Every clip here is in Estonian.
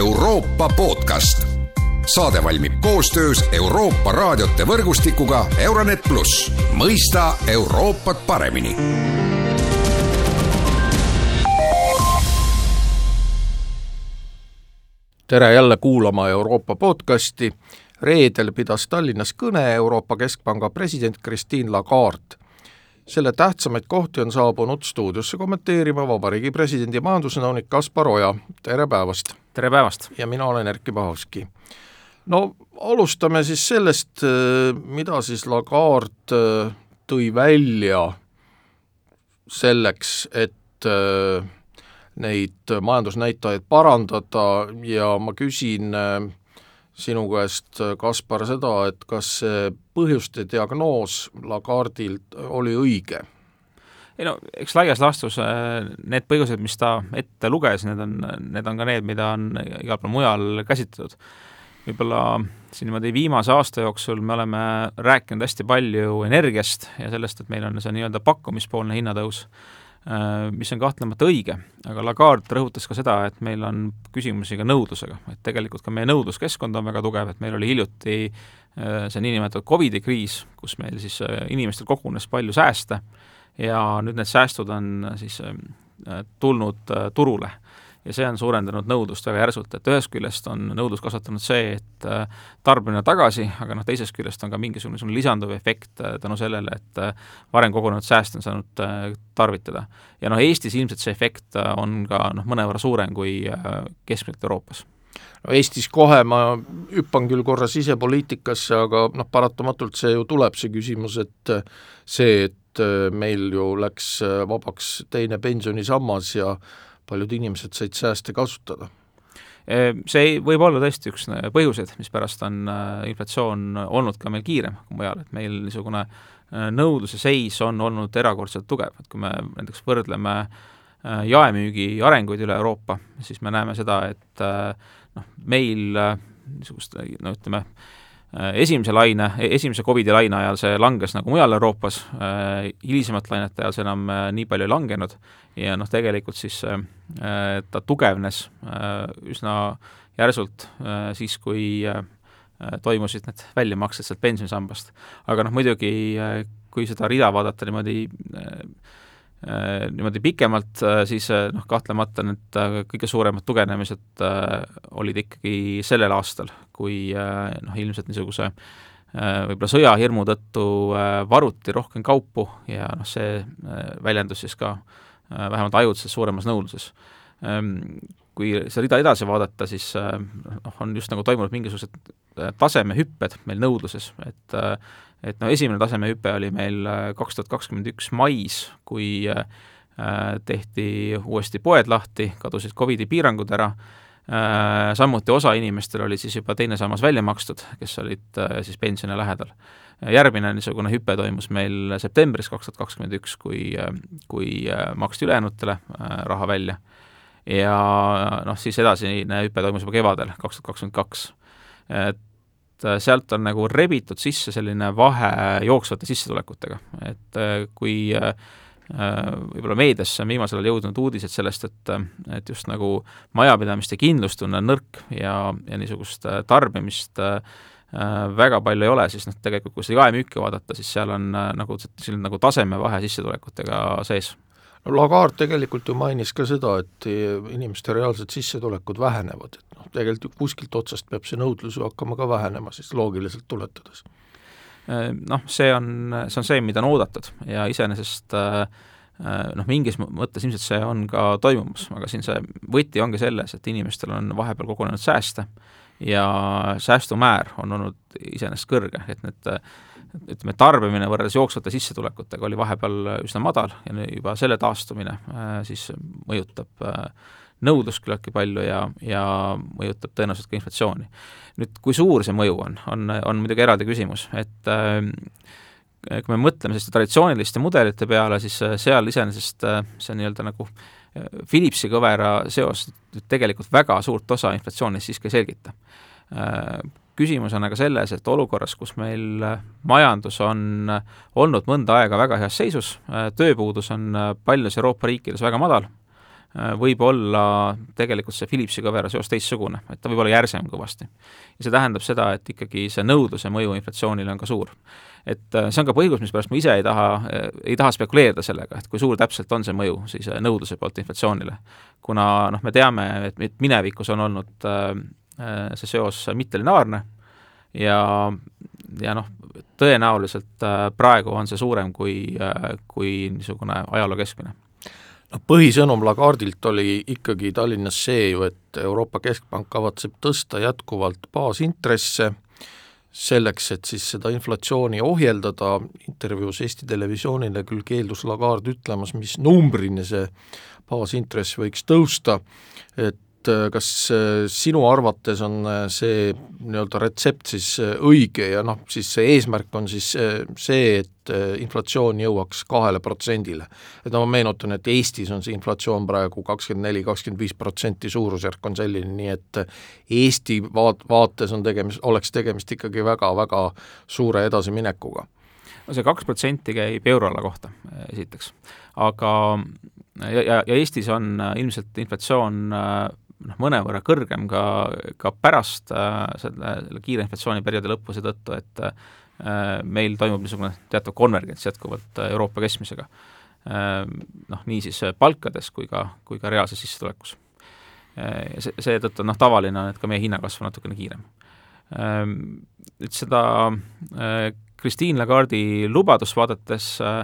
Euroopa podcast. saade valmib koostöös Euroopa raadiote võrgustikuga Euronet pluss, mõista Euroopat paremini tere jälle kuulama Euroopa podcasti. reedel pidas Tallinnas kõne Euroopa Keskpanga president Christine Lagarde. Selle tähtsamaid kohti on saabunud stuudiosse kommenteerima Vabariigi Presidendi majandusnõunik Kaspar Oja, tere päevast! tere päevast! ja mina olen Erkki Pahovski. no alustame siis sellest, mida siis Lagarde äh, tõi välja selleks, et äh, neid majandusnäitajaid parandada ja ma küsin äh, sinu käest, äh, Kaspar, seda, et kas see põhjuste diagnoos Lagardilt oli õige? ei no eks laias laastus äh, need põhjused, mis ta ette luges, need on, need on ka need, mida on igal pool mujal käsitletud. võib-olla siin niimoodi viimase aasta jooksul me oleme rääkinud hästi palju energiast ja sellest, et meil on see nii-öelda pakkumispoolne hinnatõus Äh, mis on kahtlemata õige, aga Lagarde rõhutas ka seda, et meil on küsimusi ka nõudlusega, et tegelikult ka meie nõudluskeskkond on väga tugev, et meil oli hiljuti äh, see niinimetatud Covidi kriis, kus meil siis äh, inimestel kogunes palju sääste ja nüüd need säästud on siis tulnud turule ja see on suurendanud nõudlust väga järsult, et ühest küljest on nõudlus kasvatanud see, et äh, tarbimine tagasi, aga noh, teisest küljest on ka mingisugune lisanduv efekt äh, tänu sellele, et äh, varem kogunenud sääste on saanud tarvitada. ja noh, Eestis ilmselt see efekt on ka noh, mõnevõrra suurem kui keskmiselt Euroopas no Eestis kohe ma hüppan küll korra sisepoliitikasse, aga noh, paratamatult see ju tuleb, see küsimus, et see, et meil ju läks vabaks teine pensionisammas ja paljud inimesed said sääste kasutada. See võib olla tõesti üks äh, põhjuseid, mispärast on äh, inflatsioon olnud ka meil kiirem kui mujal, et meil niisugune äh, nõudluse seis on olnud erakordselt tugev, et kui me näiteks võrdleme jaemüügi arenguid üle Euroopa, siis me näeme seda, et noh, meil niisugust no ütleme, esimese laine, esimese Covidi laine ajal see langes nagu mujal Euroopas, hilisemat lainet ajal see enam nii palju ei langenud ja noh, tegelikult siis äh, ta tugevnes äh, üsna järsult äh, siis, kui toimusid need väljamaksed sealt pensionisambast. aga noh, muidugi kui seda rida vaadata niimoodi niimoodi pikemalt, siis noh, kahtlemata need kõige suuremad tugevnemised olid ikkagi sellel aastal, kui noh, ilmselt niisuguse võib-olla sõjahirmu tõttu varuti rohkem kaupu ja noh, see väljendus siis ka äh, Äh, vähemalt ajutiselt suuremas nõudluses. Ähm, kui seda rida edasi vaadata, siis äh, noh, on just nagu toimunud mingisugused äh, tasemehüpped meil nõudluses, et et noh, esimene tasemehüpe oli meil kaks tuhat kakskümmend üks mais, kui tehti uuesti poed lahti, kadusid Covidi piirangud ära, samuti osa inimestel oli siis juba teine sammas välja makstud, kes olid siis pensioni lähedal järgmine niisugune hüpe toimus meil septembris kaks tuhat kakskümmend üks, kui, kui äh, maksti ülejäänutele äh, raha välja. ja noh, siis edasine hüpe toimus juba kevadel, kaks tuhat kakskümmend kaks. et äh, sealt on nagu rebitud sisse selline vahe jooksvate sissetulekutega, et kui võib-olla meediasse on viimasel ajal jõudnud uudised sellest, et, et just nagu majapidamiste kindlustunne on nõrk ja, ja niisugust tarbimist äh, Äh, väga palju ei ole, siis noh, tegelikult kui seda jaemüüki vaadata, siis seal on äh, nagu selline nagu tasemevahe sissetulekutega sees. no Lagarde tegelikult ju mainis ka seda, et inimeste reaalsed sissetulekud vähenevad, et noh, tegelikult ju kuskilt otsast peab see nõudlus ju hakkama ka vähenema, siis loogiliselt tuletades. Äh, noh, see on, see on see, mida on oodatud ja iseenesest noh, mingis mõttes ilmselt see on ka toimumas, aga siin see võti ongi selles, et inimestel on vahepeal kogunenud sääste ja säästumäär on olnud iseenesest kõrge, et need ütleme, tarbimine võrreldes jooksvate sissetulekutega oli vahepeal üsna madal ja juba selle taastumine äh, siis mõjutab äh, nõudlust küllaltki palju ja, ja mõjutab tõenäoliselt ka inflatsiooni. nüüd, kui suur see mõju on, on, on muidugi eraldi küsimus, et äh, kui me mõtleme selliste traditsiooniliste mudelite peale, siis seal iseenesest see nii-öelda nagu Philipsi kõvera seos tegelikult väga suurt osa inflatsioonist siiski ei selgita küsimus on aga selles, et olukorras, kus meil majandus on olnud mõnda aega väga heas seisus, tööpuudus on paljudes Euroopa riikides väga madal, võib olla tegelikult see Philipsi kõvera seos teistsugune, et ta võib olla järsem kõvasti. ja see tähendab seda, et ikkagi see nõudluse mõju inflatsioonile on ka suur et äh, see on ka põhjus, mispärast ma ise ei taha, äh, ei taha spekuleerida sellega, et kui suur täpselt on see mõju siis äh, nõudluse poolt inflatsioonile. kuna noh, me teame, et minevikus on olnud see seos mittelineaarne ja, ja noh, tõenäoliselt praegu on see suurem kui, kui niisugune ajaloo keskmine noh, põhisõnum Lagardilt oli ikkagi Tallinnas see ju, et Euroopa Keskpank kavatseb tõsta jätkuvalt baasintresse selleks, et siis seda inflatsiooni ohjeldada, intervjuus Eesti Televisioonile küll keeldus Lagarde ütlemas, mis numbrini see baasintress võiks tõusta, et kas äh, sinu arvates on äh, see nii-öelda retsept siis õige ja noh, siis see eesmärk on siis see, et inflatsioon jõuaks kahele protsendile. et no ma meenutan, et Eestis on see inflatsioon praegu kakskümmend neli, kakskümmend viis protsenti, suurusjärk on selline, nii et Eesti vaat-, vaates on tegemist, oleks tegemist ikkagi väga-väga suure edasiminekuga no see kaks protsenti käib euroala kohta, esiteks. aga ja, ja, ja Eestis on ilmselt inflatsioon noh, mõnevõrra kõrgem ka, ka pärast äh, selle, selle kiire inflatsiooniperioodi lõppu seetõttu, et äh, meil toimub niisugune teatav konvergents jätkuvalt äh, Euroopa keskmisega äh,. Noh, nii siis palkades kui ka, kui ka reaalses sissetulekus äh,. See, seetõttu noh, tavaline on, et ka meie hinnakasv on natukene kiirem äh,. Nüüd seda äh, Christine Lagarde'i lubadust vaadates äh,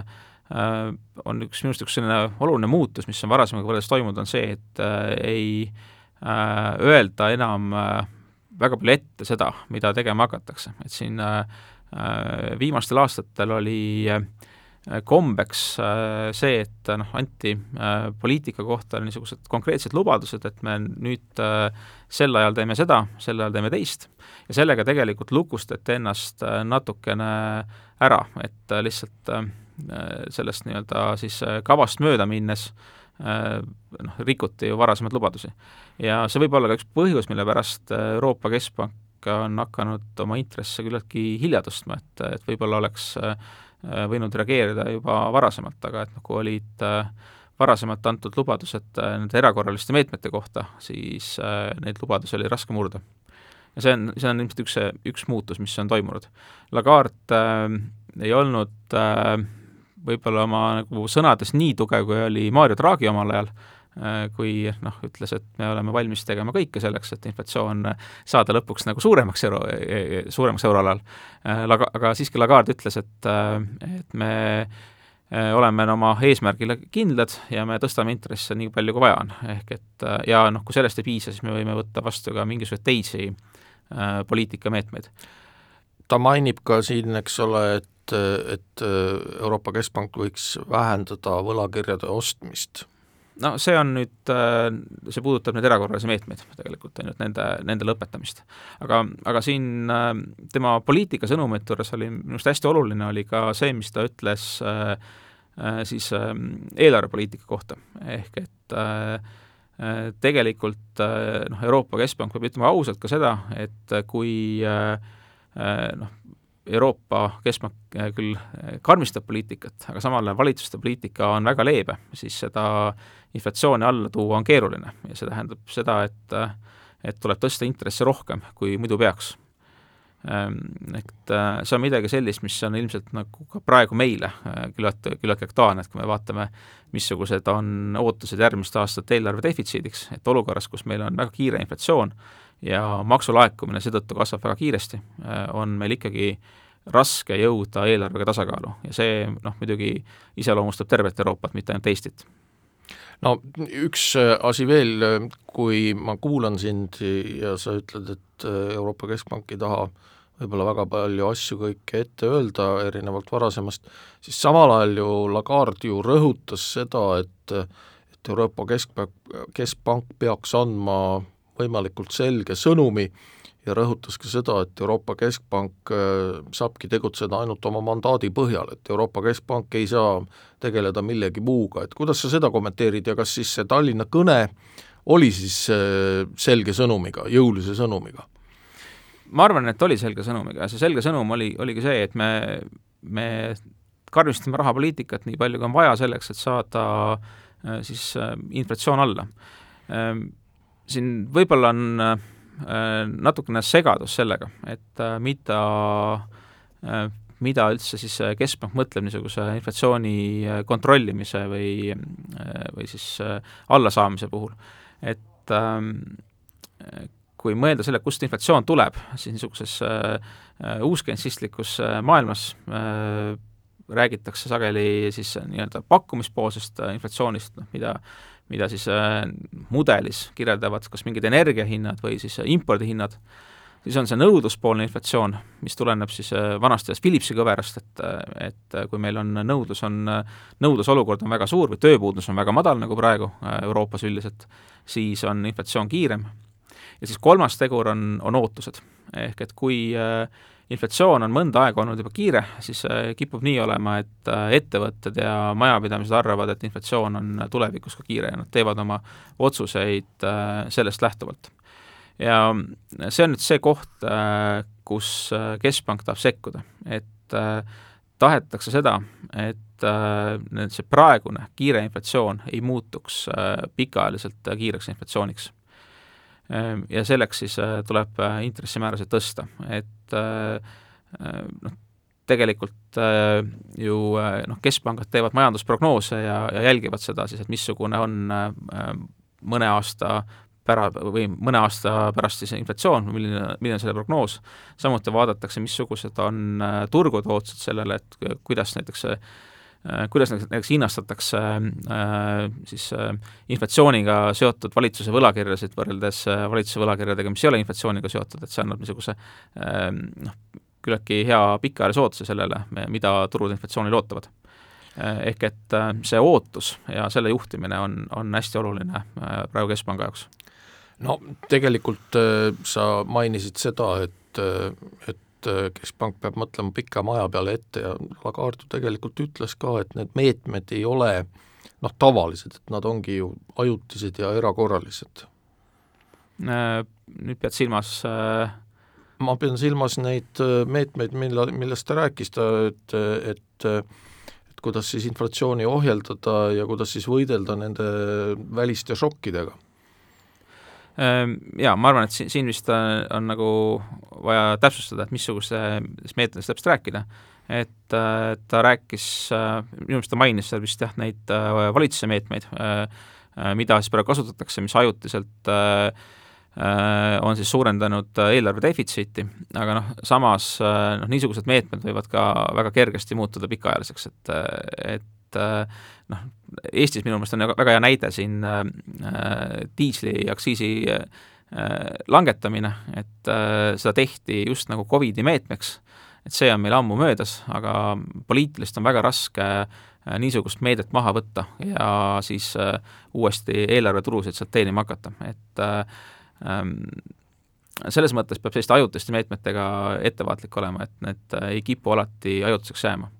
on üks, minu arust üks selline oluline muutus, mis on varasemaga võrreldes toimunud, on see, et äh, ei Äh, öelda enam äh, väga palju ette seda, mida tegema hakatakse, et siin äh, viimastel aastatel oli kombeks see, et noh, anti poliitika kohta niisugused konkreetsed lubadused, et me nüüd sel ajal teeme seda, sel ajal teeme teist, ja sellega tegelikult lukustati ennast natukene ära, et lihtsalt sellest nii-öelda siis kavast mööda minnes äh, Äh, noh, rikuti ju varasemaid lubadusi. ja see võib olla ka üks põhjus, mille pärast äh, Euroopa Keskpank on hakanud oma intresse küllaltki hilja tõstma, et, et võib-olla oleks äh, võinud reageerida juba varasemalt, aga et noh, kui olid varasemalt antud lubadused nende erakorraliste meetmete kohta, siis neid lubadusi oli raske murda. ja see on, see on ilmselt üks, üks muutus, mis on toimunud. Lagarde äh, ei olnud äh, võib-olla oma nagu sõnades nii tugev, kui oli Mario Draghi omal ajal, äh, kui noh, ütles, et me oleme valmis tegema kõike selleks, et inflatsioon saada lõpuks nagu suuremaks euro, suuremaks euroalal. Äh, aga siiski Lagarde ütles, et, äh, et me oleme oma eesmärgile kindlad ja me tõstame intresse nii palju, kui vaja on. ehk et ja noh, kui sellest ei piisa, siis me võime võtta vastu ka mingisuguseid teisi äh, poliitikameetmeid. Ta mainib ka siin, eks ole, et et, et Euroopa Keskpank võiks vähendada võlakirjade ostmist? no see on nüüd, see puudutab nüüd erakorralisi meetmeid tegelikult, ainult nende, nende lõpetamist. aga, aga siin tema poliitika sõnumite juures oli minu arust hästi oluline, oli ka see, mis ta ütles siis eelarvepoliitika kohta, ehk et tegelikult noh, Euroopa Keskpank peab ütlema ausalt ka seda, et kui noh, Euroopa Keskpank äh, küll äh, karmistab poliitikat, aga samal ajal valitsuste poliitika on väga leebe, siis seda inflatsiooni alla tuua on keeruline ja see tähendab seda, et äh, et tuleb tõsta intresse rohkem, kui muidu peaks. Ähm, et see on midagi sellist, mis on ilmselt nagu ka praegu meile küllalt, küllaltki aktuaalne, et kui me vaatame, missugused on ootused järgmiste aastate eelarve defitsiidiks, et olukorras, kus meil on väga kiire inflatsioon, ja maksulaekumine seetõttu kasvab väga kiiresti, äh, on meil ikkagi raske jõuda eelarvega tasakaalu. Ja see noh, muidugi iseloomustab tervet Euroopat, mitte ainult Eestit. No üks äh, asi veel, kui ma kuulan sind ja sa ütled, et äh, Euroopa Keskpank ei taha võib-olla väga palju asju kõike ette öelda, erinevalt varasemast, siis samal ajal ju Lagarde ju rõhutas seda, et et Euroopa Keskpank, Keskpank peaks andma võimalikult selge sõnumi ja rõhutas ka seda, et Euroopa Keskpank äh, saabki tegutseda ainult oma mandaadi põhjal, et Euroopa Keskpank ei saa tegeleda millegi muuga, et kuidas sa seda kommenteerid ja kas siis see Tallinna kõne oli siis äh, selge sõnumiga, jõulise sõnumiga? ma arvan, et oli selge sõnumiga see selge sõnum oli, oligi see, et me, me karmistame rahapoliitikat nii palju, kui on vaja selleks, et saada siis inflatsioon alla. Siin võib-olla on natukene segadus sellega, et mida mida üldse siis Keskpank mõtleb niisuguse inflatsiooni kontrollimise või, või siis allasaamise puhul. et ähm, kui mõelda selle, kust inflatsioon tuleb, siis niisuguses äh, uuskentsistlikus äh, maailmas äh, räägitakse sageli siis nii-öelda pakkumispoolsest äh, inflatsioonist, noh mida mida siis äh, mudelis kirjeldavad kas mingid energiahinnad või siis äh, impordihinnad äh,, siis on see nõudluspoolne inflatsioon, mis tuleneb siis äh, vanast ajast Philipsi kõverast, et äh, et äh, kui meil on nõudlus, on, nõudlusolukord on väga suur või tööpuudus on väga madal, nagu praegu Euroopas üldiselt, siis on inflatsioon kiirem. ja siis kolmas tegur on, on ootused. ehk et kui inflatsioon on mõnda aega olnud juba kiire, siis kipub nii olema, et ettevõtted ja majapidamised arvavad, et inflatsioon on tulevikus ka kiire ja nad teevad oma otsuseid sellest lähtuvalt ja see on nüüd see koht, äh, kus äh, Keskpank tahab sekkuda, et äh, tahetakse seda, et see praegune kiire inflatsioon ei muutuks pikaajaliselt kiireks inflatsiooniks. Ja selleks siis tuleb intressimäärasid tõsta, et noh, tegelikult ju noh, keskpangad teevad majandusprognoose ja, ja jälgivad seda siis, et missugune on mõne aasta pära- või mõne aasta pärast siis inflatsioon, milline, milline on selle prognoos, samuti vaadatakse, missugused on äh, turgude ootused sellele, et kuidas näiteks äh, kuidas näiteks hinnastatakse äh, siis inflatsiooniga seotud valitsuse võlakirjasid võrreldes valitsuse võlakirjadega, mis ei ole inflatsiooniga seotud, et see annab niisuguse noh, küllaltki hea pikaajalise ootuse sellele, mida turud inflatsioonil ootavad. Ehk et see ootus ja selle juhtimine on, on hästi oluline praegu Keskpanga jaoks. No tegelikult äh, sa mainisid seda, et, äh, et äh, keskpank peab mõtlema pikema aja peale ette ja Lagarde tegelikult ütles ka, et need meetmed ei ole noh, tavalised, et nad ongi ju ajutised ja erakorralised. Nüüd pead silmas ma pean silmas neid meetmeid, mille, millest ta rääkis, ta, et, et et kuidas siis inflatsiooni ohjeldada ja kuidas siis võidelda nende väliste šokkidega jaa, ma arvan, et siin, vist on, on nagu vaja täpsustada, et missugusest meetodist täpselt rääkida. et äh, ta rääkis äh,, minu meelest ta mainis seal vist jah, neid äh, valitsuse meetmeid äh,, äh mida siis praegu kasutatakse, mis ajutiselt äh, äh on siis suurendanud eelarve defitsiiti, aga noh, samas noh, niisugused meetmed võivad ka väga kergesti muutuda pikaajaliseks, et, et et äh, noh, Eestis minu meelest on väga hea näide siin äh, diisliaktsiisi äh, langetamine, et seda tehti just nagu Covidi meetmeks, et see on meil ammu möödas, aga poliitiliselt on väga raske niisugust meedet maha võtta ja siis uuesti eelarvetulusid sealt teenima hakata, et äh, ähm, selles mõttes peab selliste ajutiste meetmetega ettevaatlik olema, et need ei kipu alati ajutiseks jääma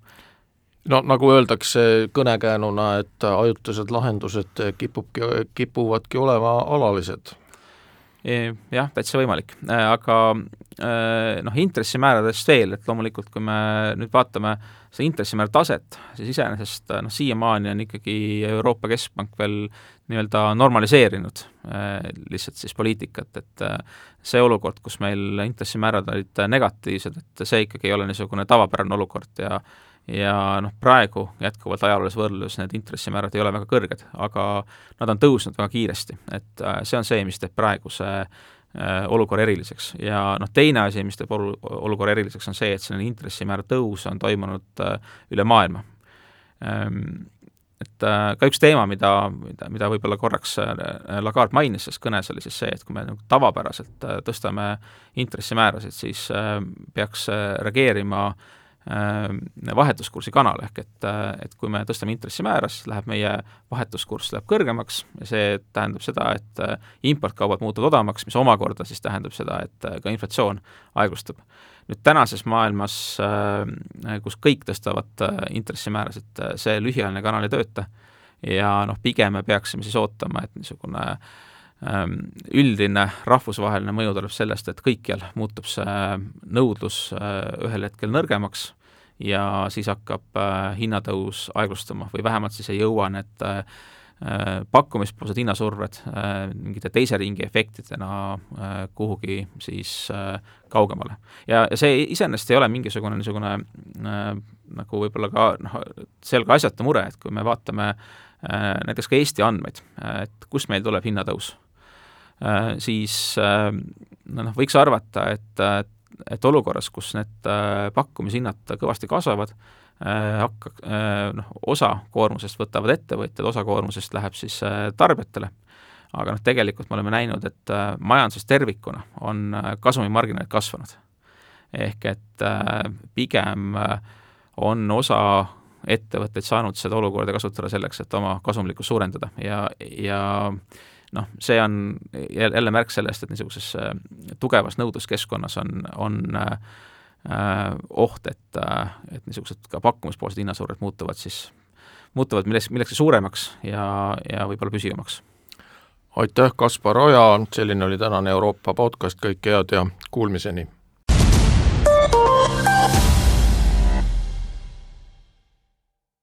no nagu öeldakse kõnekäänuna, et ajutised lahendused kipubki, kipuvadki olema alalised. Jah, täitsa võimalik, aga noh, intressimääradest veel, et loomulikult kui me nüüd vaatame seda intressimäära taset, siis iseenesest noh, siiamaani on ikkagi Euroopa Keskpank veel nii-öelda normaliseerinud lihtsalt siis poliitikat, et see olukord, kus meil intressimäärad olid negatiivsed, et see ikkagi ei ole niisugune tavapärane olukord ja ja noh, praegu jätkuvalt ajaloolises võrdluses need intressimäärad ei ole väga kõrged, aga nad on tõusnud väga kiiresti, et äh, see on see, mis teeb praeguse äh, olukorra eriliseks ja noh, teine asi, mis teeb olu-, olukorra eriliseks, on see, et selline intressimäära tõus on toimunud äh, üle maailma. Ehm, et ka üks teema, mida, mida, mida võib-olla korraks Lagarde mainis selles kõnes, oli siis see, et kui me nagu tavapäraselt tõstame intressimäärasid, siis peaks reageerima äh, Äh, vahetuskursi kanal, ehk et, äh, et kui me tõstame intressimäära, siis läheb meie vahetuskurss läheb kõrgemaks ja see tähendab seda, et äh, importkaubad muutuvad odavamaks, mis omakorda siis tähendab seda, et ka inflatsioon aeglustub. nüüd tänases maailmas, kus kõik tõstavad intressimäärasid, see lühiajaline kanal ei tööta ja noh, pigem me peaksime siis ootama, et niisugune ähm, üldine rahvusvaheline mõju tuleb sellest, et kõikjal muutub see nõudlus ühel hetkel nõrgemaks ja siis hakkab äh, hinnatõus aeglustuma või vähemalt siis ei jõua need äh, pakkumispoolsed hinnasurved mingite teise ringi efektidena kuhugi siis kaugemale. ja, see iseenesest ei ole mingisugune niisugune nagu võib-olla ka noh, selge asjata mure, et kui me vaatame näiteks ka Eesti andmeid, et kust meil tuleb hinnatõus Äh, siis äh, noh, võiks arvata, et, et olukorras, kus need äh, pakkumishinnad kõvasti kasvavad, hakka-, noh, osa koormusest võtavad ettevõtjad, osa koormusest läheb siis tarbijatele. aga noh, tegelikult me oleme näinud, et majanduses tervikuna on kasumimarginaalid kasvanud. ehk et pigem on osa ettevõtteid saanud seda olukorda kasutada selleks, et oma kasumlikkust suurendada ja, ja noh, see on jälle märk sellest, et niisuguses äh, tugevas nõudluskeskkonnas on, on äh, oht, et, äh, et niisugused ka pakkumispoolsed hinnasurved muutuvad siis, muutuvad milleks, millekski suuremaks ja, ja võib-olla püsivamaks. aitäh, Kaspar Oja, selline oli tänane Euroopa podcast, kõike head ja kuulmiseni!